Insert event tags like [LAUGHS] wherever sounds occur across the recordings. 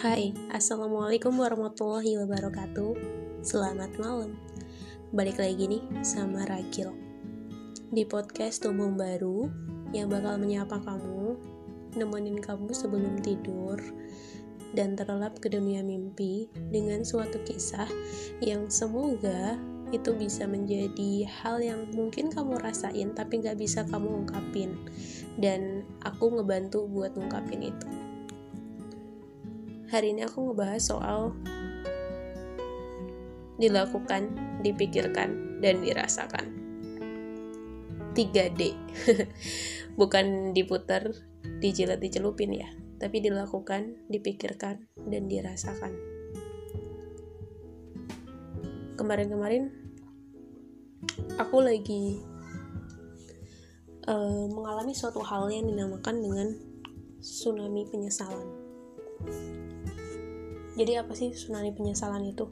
Hai, Assalamualaikum warahmatullahi wabarakatuh. Selamat malam. Balik lagi nih sama Ragil. Di podcast Tumbuh Baru Yang bakal menyapa kamu Nemenin kamu sebelum tidur Dan terlelap ke dunia mimpi Dengan suatu kisah Yang semoga itu bisa menjadi hal yang mungkin kamu rasain tapi gak bisa kamu ungkapin. Dan aku ngebantu buat ungkapin itu Hari ini aku ngebahas soal dilakukan, dipikirkan, dan dirasakan. 3D. [LAUGHS] Bukan diputar, dijilat, dicelupin ya, tapi dilakukan, dipikirkan, dan dirasakan. Kemarin-kemarin aku lagi uh, mengalami suatu hal yang dinamakan dengan tsunami penyesalan jadi apa sih tsunami penyesalan itu?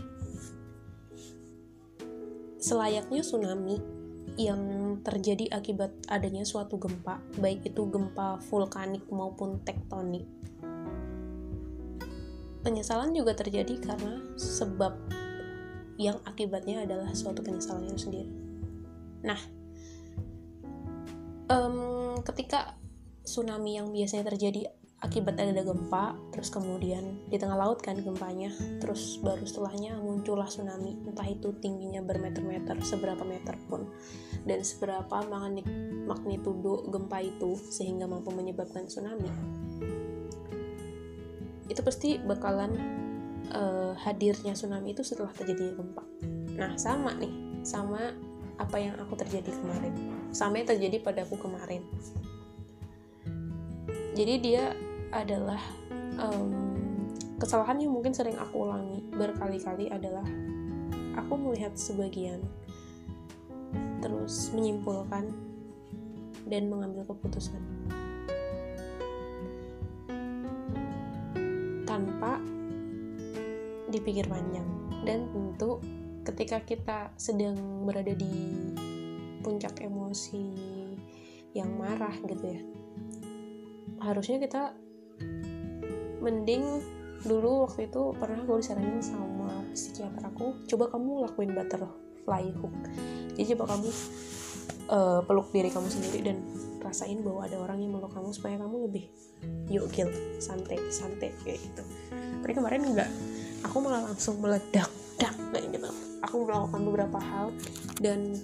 Selayaknya tsunami yang terjadi akibat adanya suatu gempa, baik itu gempa vulkanik maupun tektonik. Penyesalan juga terjadi karena sebab yang akibatnya adalah suatu penyesalan itu sendiri. Nah, um, ketika tsunami yang biasanya terjadi akibat ada gempa terus kemudian di tengah laut kan gempanya. Terus baru setelahnya muncullah tsunami. Entah itu tingginya bermeter-meter seberapa meter pun. Dan seberapa magnitudo gempa itu sehingga mampu menyebabkan tsunami. Itu pasti bakalan uh, hadirnya tsunami itu setelah terjadi gempa. Nah sama nih. Sama apa yang aku terjadi kemarin. Sama yang terjadi padaku kemarin. Jadi dia adalah um, kesalahan yang mungkin sering aku ulangi berkali-kali adalah aku melihat sebagian terus menyimpulkan dan mengambil keputusan. Tanpa dipikir panjang. Dan tentu ketika kita sedang berada di puncak emosi yang marah gitu ya harusnya kita mending dulu waktu itu pernah gue disaranin sama psikiater aku coba kamu lakuin butterfly hook. Jadi coba kamu uh, peluk diri kamu sendiri dan rasain bahwa ada orang yang meluk kamu supaya kamu lebih yuk gil santai santai kayak gitu. Tapi kemarin enggak. Aku malah langsung meledak dak kayak gitu. Aku melakukan beberapa hal dan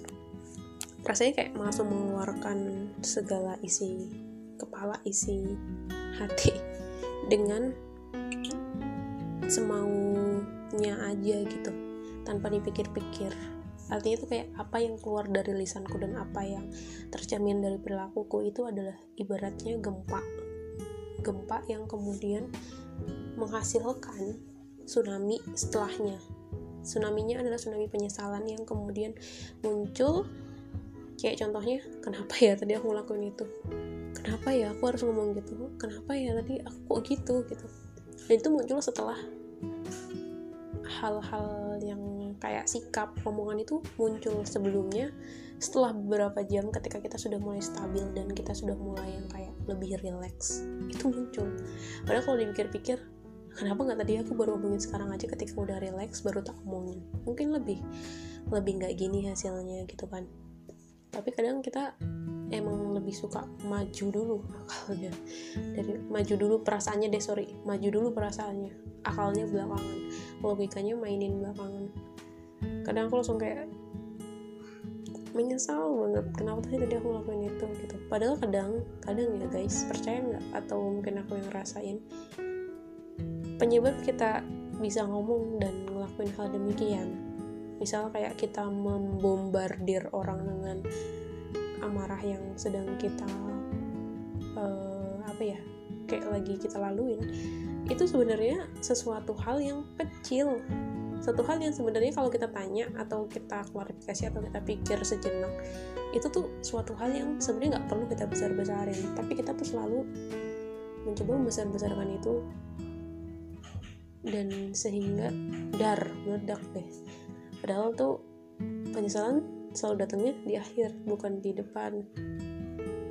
rasanya kayak langsung mengeluarkan segala isi kepala isi hati dengan semaunya aja gitu tanpa dipikir-pikir. Artinya itu kayak apa yang keluar dari lisanku dan apa yang tercermin dari perilakuku itu adalah ibaratnya gempa. Gempa yang kemudian menghasilkan tsunami setelahnya. Tsunaminya adalah tsunami penyesalan yang kemudian muncul. Kayak contohnya kenapa ya tadi aku ngelakuin itu kenapa ya aku harus ngomong gitu? Kenapa ya tadi aku kok gitu? Gitu. Dan itu muncul setelah hal-hal yang kayak sikap omongan itu muncul sebelumnya setelah beberapa jam ketika kita sudah mulai stabil dan kita sudah mulai yang kayak lebih relax itu muncul. Padahal kalau dipikir-pikir kenapa nggak tadi aku baru ngomongin sekarang aja ketika udah relax baru tak omongin? Mungkin lebih lebih nggak gini hasilnya gitu kan. Tapi kadang kita emang lebih suka maju dulu akalnya. Dari maju dulu perasaannya deh sorry. Maju dulu perasaannya akalnya belakangan. Logikanya mainin belakangan. Kadang aku langsung kayak menyesal banget kenapa sih tadi aku ngelakuin itu gitu. Padahal kadang kadang ya guys. Percaya nggak? Atau mungkin aku yang ngerasain. Penyebab kita bisa ngomong dan ngelakuin hal demikian. Misal kayak kita membombardir orang dengan amarah yang sedang kita uh, apa ya kayak lagi kita laluin itu sebenarnya sesuatu hal yang kecil. Satu hal yang sebenarnya kalau kita tanya atau kita klarifikasi atau kita pikir sejenak itu tuh suatu hal yang sebenarnya nggak perlu kita besar besarin tapi kita tuh selalu mencoba membesar besarkan itu dan sehingga dar meledak deh. Padahal tuh penyesalan selalu datangnya di akhir bukan di depan.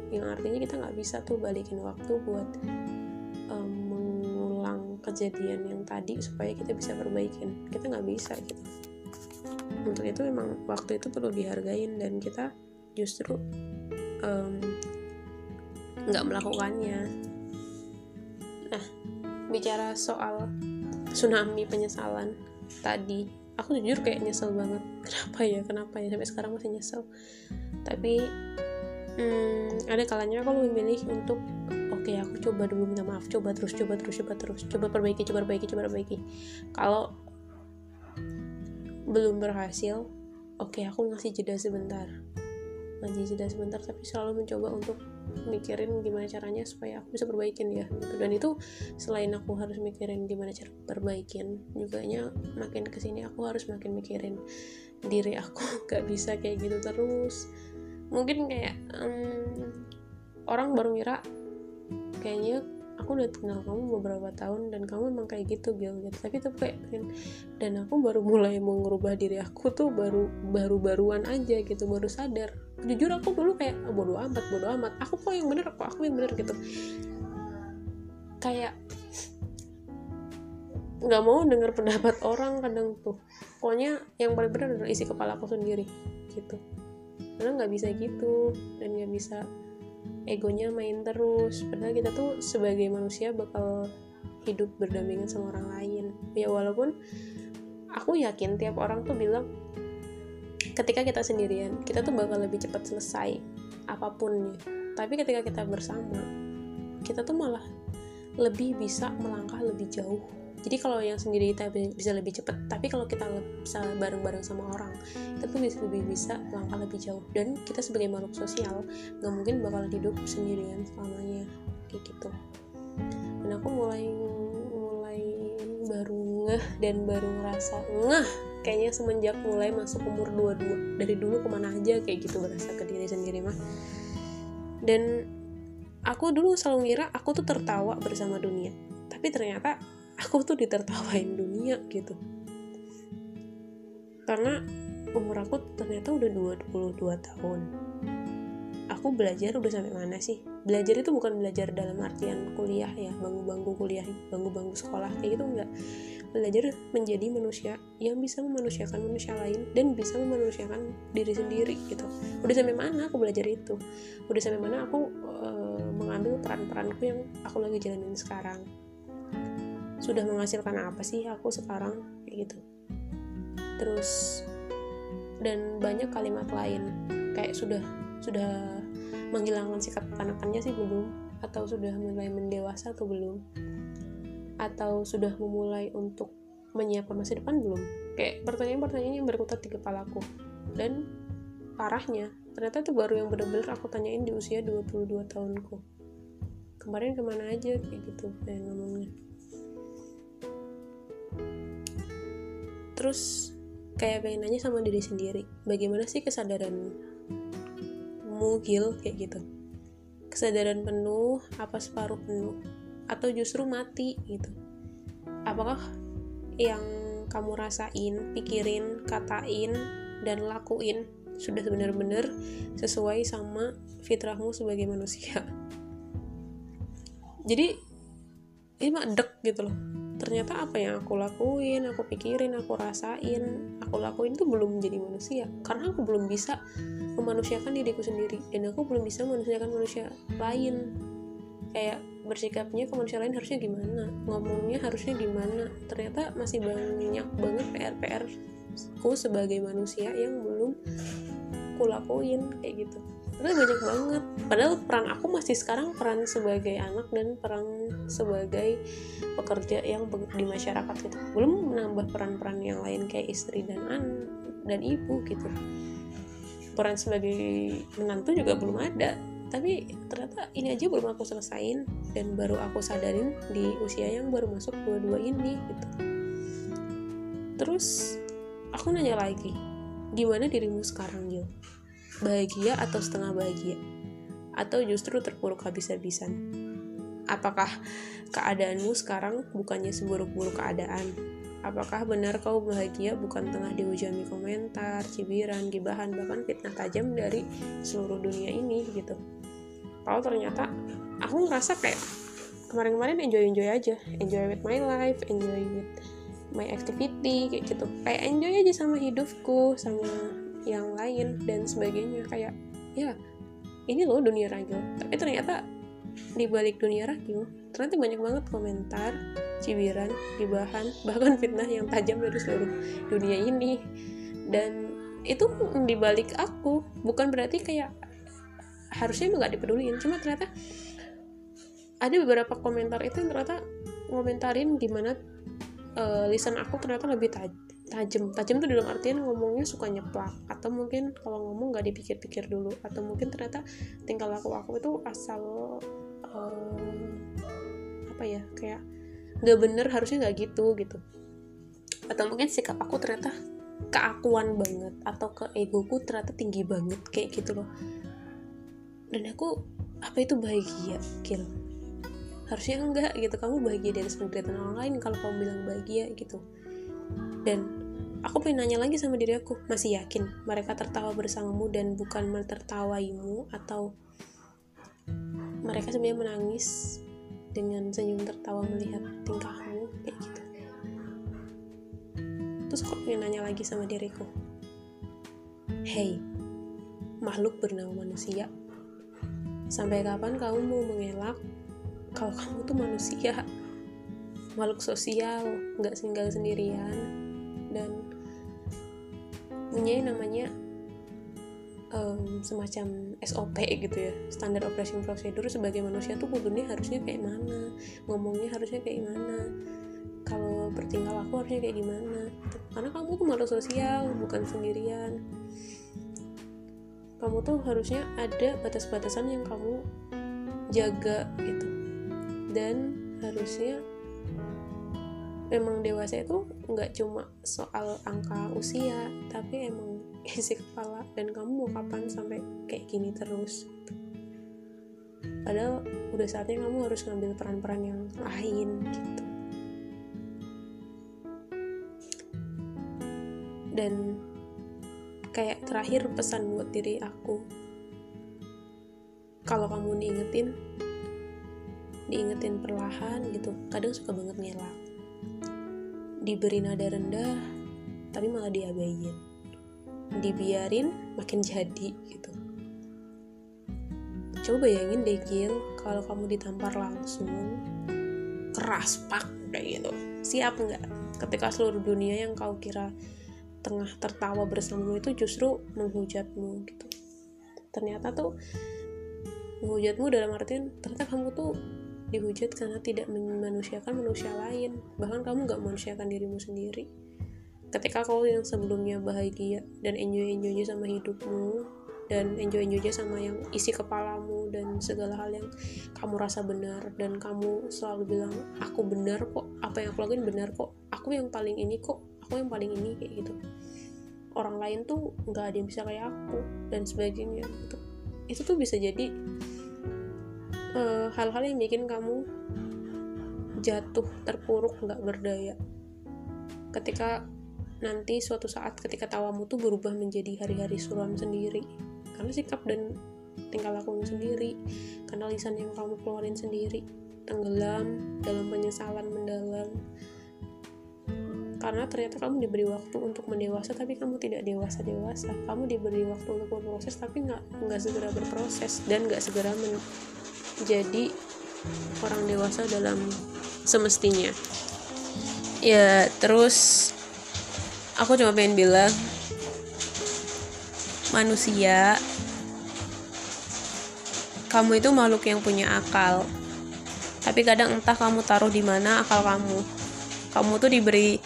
Yang artinya kita nggak bisa tuh balikin waktu buat um, mengulang kejadian yang tadi supaya kita bisa perbaikin. Kita nggak bisa gitu. Untuk itu memang waktu itu perlu dihargain dan kita justru nggak um, melakukannya. Nah bicara soal tsunami penyesalan tadi aku jujur kayak nyesel banget kenapa ya kenapa ya sampai sekarang masih nyesel. Tapi hmm, ada kalanya aku lebih milih untuk oke okay, aku coba dulu minta maaf coba terus coba terus coba terus coba perbaiki coba perbaiki coba perbaiki. Kalau belum berhasil oke okay, aku ngasih jeda sebentar. Ngasih jeda sebentar tapi selalu mencoba untuk mikirin gimana caranya supaya aku bisa perbaikin ya. Gitu. Dan itu selain aku harus mikirin gimana cara perbaikin juga nya makin ke sini aku harus makin mikirin diri aku. [LAUGHS] Gak bisa kayak gitu terus. Mungkin kayak um, orang baru ngira kayaknya aku udah kenal kamu beberapa tahun dan kamu emang kayak gitu gitu, gitu. tapi tuh kayak dan aku baru mulai mau ngerubah diri aku tuh baru baru baruan aja gitu baru sadar. Jujur aku dulu kayak oh, bodoh amat bodoh amat. Aku kok yang bener kok aku yang bener gitu. Kayak nggak mau dengar pendapat orang kadang tuh. Pokoknya yang paling benar adalah isi kepala aku sendiri gitu. Karena nggak bisa gitu dan nggak bisa egonya main terus. Padahal kita tuh sebagai manusia bakal hidup berdampingan sama orang lain. Ya walaupun aku yakin tiap orang tuh bilang ketika kita sendirian kita tuh bakal lebih cepat selesai apa pun tapi ketika kita bersama kita tuh malah lebih bisa melangkah lebih jauh jadi kalau yang sendiri kita bisa lebih cepat tapi kalau kita bisa bareng-bareng sama orang kita tuh bisa lebih bisa melangkah lebih jauh. Dan kita sebagai makhluk sosial nggak mungkin bakal hidup sendirian selamanya kayak gitu. Dan aku mulai mulai baru ngeh dan baru ngerasa ngeh. Kayaknya semenjak mulai masuk umur 22 dari dulu ke mana aja kayak gitu berasa ke diri sendiri mah. Dan aku dulu selalu ngira aku tuh tertawa bersama dunia tapi ternyata aku tuh ditertawain dunia gitu. Karena umur aku ternyata udah 22 tahun. Aku belajar udah sampai mana sih? Belajar itu bukan belajar dalam artian kuliah ya bangku-bangku kuliah bangku-bangku sekolah kayak gitu enggak. Belajar menjadi manusia yang bisa memanusiakan manusia lain dan bisa memanusiakan diri sendiri gitu. Udah sampai mana aku belajar itu? Udah sampai mana aku uh, mengambil peran-peranku yang aku lagi jalanin sekarang sudah menghasilkan apa sih aku sekarang? Kayak gitu. Terus dan banyak kalimat lain. Kayak sudah sudah menghilangkan sikap kekanakannya sih belum. Atau sudah mulai mendewasa atau belum. Atau sudah memulai untuk menyiapkan masa depan belum. Kayak pertanyaan-pertanyaan yang berkutat di kepalaku dan parahnya ternyata itu baru yang benar-benar aku tanyain di usia 22 tahunku. Kemarin ke mana aja? Kayak gitu kayak ngomongnya terus kayak pengen nanya sama diri sendiri bagaimana sih kesadaran mugil kayak gitu. Kesadaran penuh apa separuh penuh? Atau justru mati gitu? Apakah yang kamu rasain pikirin katain dan lakuin sudah benar-benar sesuai sama fitrahmu sebagai manusia? [LAUGHS] Jadi ini mah dek gitu loh ternyata apa yang aku lakuin aku pikirin aku rasain aku lakuin itu belum menjadi manusia. Karena aku belum bisa memanusiakan diriku sendiri dan aku belum bisa memanusiakan manusia lain. Kayak bersikapnya ke manusia lain harusnya gimana? Ngomongnya harusnya gimana? Ternyata masih banyak banget PR-PR ku sebagai manusia yang belum kulakuin kayak gitu karena banyak banget. Padahal peran aku masih sekarang peran sebagai anak dan peran sebagai pekerja yang di masyarakat gitu belum menambah peran-peran yang lain kayak istri dan an dan ibu gitu. Peran sebagai menantu juga belum ada. Tapi ternyata ini aja belum aku selesain dan baru aku sadarin di usia yang baru masuk dua-dua ini gitu. Terus aku nanya lagi gimana dirimu sekarang Gil bahagia atau setengah bahagia? Atau justru terpuruk habis-habisan? Apakah keadaanmu sekarang bukannya seburuk-buruk keadaan? Apakah benar kau bahagia bukan tengah dihujani komentar cibiran gibahan bahkan fitnah tajam dari seluruh dunia ini gitu? Kalau ternyata aku ngerasa kayak kemarin-kemarin enjoy-enjoy aja. Enjoy with my life enjoy with my activity kayak gitu. Kayak enjoy aja sama hidupku sama yang lain dan sebagainya. Kayak ya ini loh dunia ragil. Tapi ternyata di balik dunia ragil ternyata banyak banget komentar cibiran gibahan [LAUGHS] bahkan fitnah yang tajam dari seluruh dunia ini. Dan itu di balik aku bukan berarti kayak harusnya emang gak dipeduliin. Cuma ternyata ada beberapa komentar itu yang ternyata ngomentarin gimana uh, lisan aku ternyata lebih taj tajam. Tajam tuh dalam artian ngomongnya suka nyeplak atau mungkin kalau ngomong nggak dipikir-pikir dulu atau mungkin ternyata tinggal laku aku itu asal uh, apa ya kayak nggak bener harusnya nggak gitu gitu. Atau mungkin sikap aku ternyata keakuan banget atau ke egoku ternyata tinggi banget kayak gitu loh. Dan aku apa itu bahagia kill harusnya enggak gitu. Kamu bahagia dari penderitaan orang lain kalau kamu bilang bahagia gitu. Dan aku pengen nanya lagi sama diri aku. Masih yakin mereka tertawa bersamamu dan bukan menertawaimu atau mereka sebenarnya menangis dengan senyum tertawa melihat tingkahmu kayak gitu. Terus aku pengen nanya lagi sama diriku. Hey makhluk bernama manusia. Sampai kapan kamu mau mengelak kalau kamu tuh manusia? Makhluk sosial nggak tinggal sendirian dan punya namanya um, semacam SOP gitu ya standar operation procedure sebagai manusia tuh kudunya harusnya kayak mana ngomongnya harusnya kayak mana kalau bertingkah laku harusnya kayak gimana. Karena kamu tuh makhluk sosial bukan sendirian. Kamu tuh harusnya ada batas-batasan yang kamu jaga gitu. Dan harusnya memang dewasa itu nggak cuma soal angka usia tapi emang [LAUGHS] isi kepala. Dan kamu mau kapan sampai kayak gini terus? Padahal udah saatnya kamu harus ngambil peran-peran yang lain gitu. Dan kayak terakhir pesan buat diri aku. Kalau kamu diingetin diingetin perlahan gitu kadang suka banget ngelak diberi nada rendah tapi malah diabaiin dibiarin makin jadi gitu. Coba bayangin deh Gil kalau kamu ditampar langsung keras pak kayak gitu. Siap nggak? Ketika seluruh dunia yang kau kira tengah tertawa bersamamu itu justru menghujatmu gitu. Ternyata tuh menghujatmu dalam artian ternyata kamu tuh dihujat karena tidak memanusiakan manusia lain. Bahkan kamu gak manusiakan dirimu sendiri. Ketika kau yang sebelumnya bahagia dan enjoy enjoy sama hidupmu dan enjoy enjoy sama yang isi kepalamu dan segala hal yang kamu rasa benar dan kamu selalu bilang aku benar kok apa yang aku lakuin benar kok. Aku yang paling ini kok aku yang paling ini kayak gitu. Orang lain tuh nggak ada yang bisa kayak aku dan sebagainya gitu. Itu tuh bisa jadi hal-hal uh, yang bikin kamu jatuh terpuruk nggak berdaya. Ketika nanti suatu saat ketika tawamu tuh berubah menjadi hari-hari suram sendiri. Karena sikap dan tingkah lakumu sendiri karena lisan yang kamu keluarin sendiri tenggelam dalam penyesalan mendalam. Karena ternyata kamu diberi waktu untuk mendewasa tapi kamu tidak dewasa dewasa kamu diberi waktu untuk berproses tapi nggak nggak segera berproses dan nggak segera men jadi orang dewasa dalam semestinya. Ya terus aku cuma pengen bilang manusia kamu itu makhluk yang punya akal. Tapi kadang entah kamu taruh di mana akal kamu. Kamu tuh diberi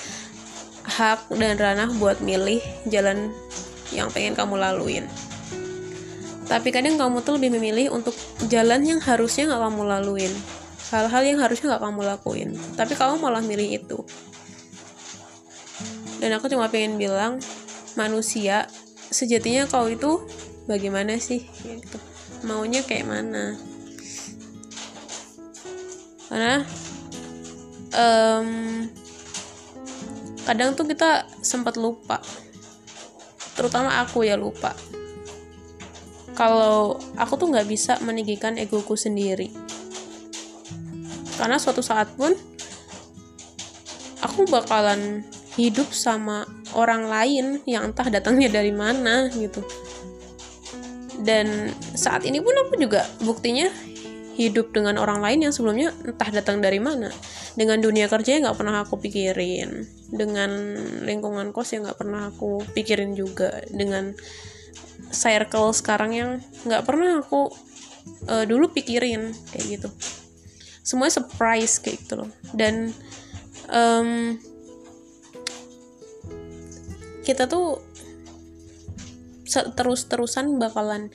hak dan ranah buat milih jalan yang pengen kamu laluin tapi kadang kamu tuh lebih memilih untuk jalan yang harusnya nggak kamu laluin. Hal-hal yang harusnya nggak kamu lakuin. Tapi kamu malah milih itu. Dan aku cuma pengen bilang manusia sejatinya kau itu bagaimana sih? Gitu. Maunya kayak mana? Karena um, kadang tuh kita sempat lupa. Terutama aku ya lupa kalau aku tuh nggak bisa meninggikan egoku sendiri. Karena suatu saat pun aku bakalan hidup sama orang lain yang entah datangnya dari mana gitu. Dan saat ini pun aku juga buktinya hidup dengan orang lain yang sebelumnya entah datang dari mana. Dengan dunia kerja yang nggak pernah aku pikirin. Dengan lingkungan kos yang nggak pernah aku pikirin juga. Dengan circle sekarang yang nggak pernah aku uh, dulu pikirin kayak gitu. Semuanya surprise kayak gitu loh. Dan um, kita tuh terus-terusan bakalan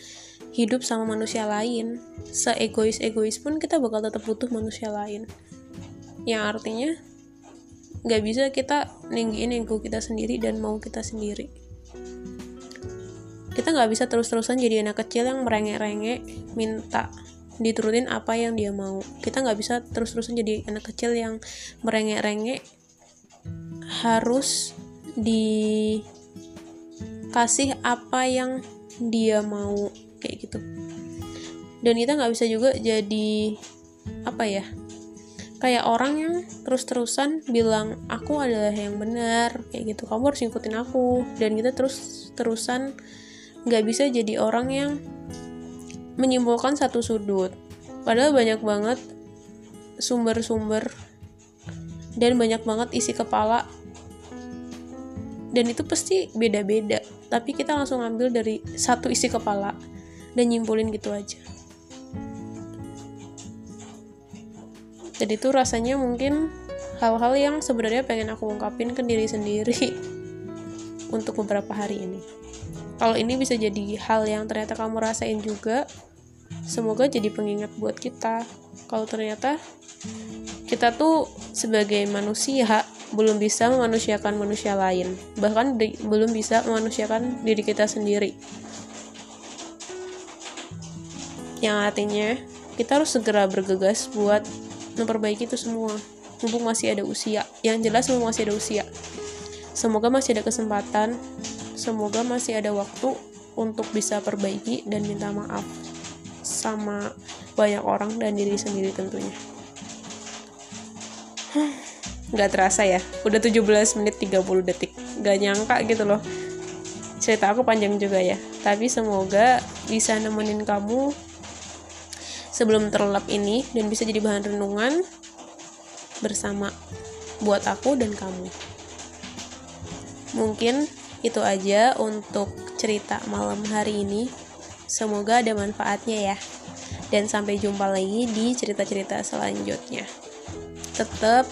hidup sama manusia lain. Seegois-egois pun kita bakal tetap butuh manusia lain. Yang artinya nggak bisa kita ninggiin ego kita sendiri dan mau kita sendiri nggak bisa terus-terusan jadi anak kecil yang merengek-rengek minta diturutin apa yang dia mau. Kita nggak bisa terus-terusan jadi anak kecil yang merengek-rengek harus di kasih apa yang dia mau kayak gitu. Dan kita nggak bisa juga jadi apa ya kayak orang yang terus-terusan bilang aku adalah yang benar kayak gitu. Kamu harus ngikutin aku. Dan kita terus-terusan nggak bisa jadi orang yang menyimpulkan satu sudut. Padahal banyak banget sumber-sumber dan banyak banget isi kepala. Dan itu pasti beda-beda tapi kita langsung ambil dari satu isi kepala dan nyimpulin gitu aja. Jadi itu rasanya mungkin hal-hal yang sebenarnya pengen aku ungkapin ke diri sendiri [LAUGHS] untuk beberapa hari ini kalau ini bisa jadi hal yang ternyata kamu rasain juga semoga jadi pengingat buat kita kalau ternyata kita tuh sebagai manusia belum bisa memanusiakan manusia lain, bahkan belum bisa memanusiakan diri kita sendiri. Yang artinya, kita harus segera bergegas buat memperbaiki itu semua, mumpung masih ada usia. Yang jelas mumpung masih ada usia. Semoga masih ada kesempatan, semoga masih ada waktu untuk bisa perbaiki dan minta maaf sama banyak orang dan diri sendiri tentunya. [SIGHS] Nggak terasa ya udah 17 menit 30 detik. Gak nyangka gitu loh. Cerita aku panjang juga ya. Tapi semoga bisa nemenin kamu sebelum terlelap ini dan bisa jadi bahan renungan bersama buat aku dan kamu. Mungkin itu aja untuk cerita malam hari ini. Semoga ada manfaatnya ya. Dan sampai jumpa lagi di cerita-cerita selanjutnya. Tetap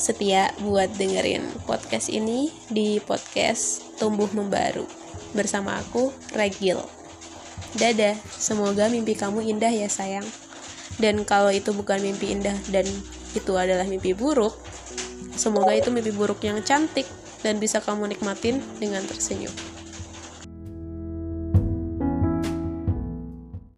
setia buat dengerin podcast ini di podcast Tumbuh Membaru. Bersama aku Regil. Dadah, semoga mimpi kamu indah ya sayang. Dan kalau itu bukan mimpi indah dan itu adalah mimpi buruk, semoga itu mimpi buruk yang cantik dan bisa kamu nikmatin dengan tersenyum.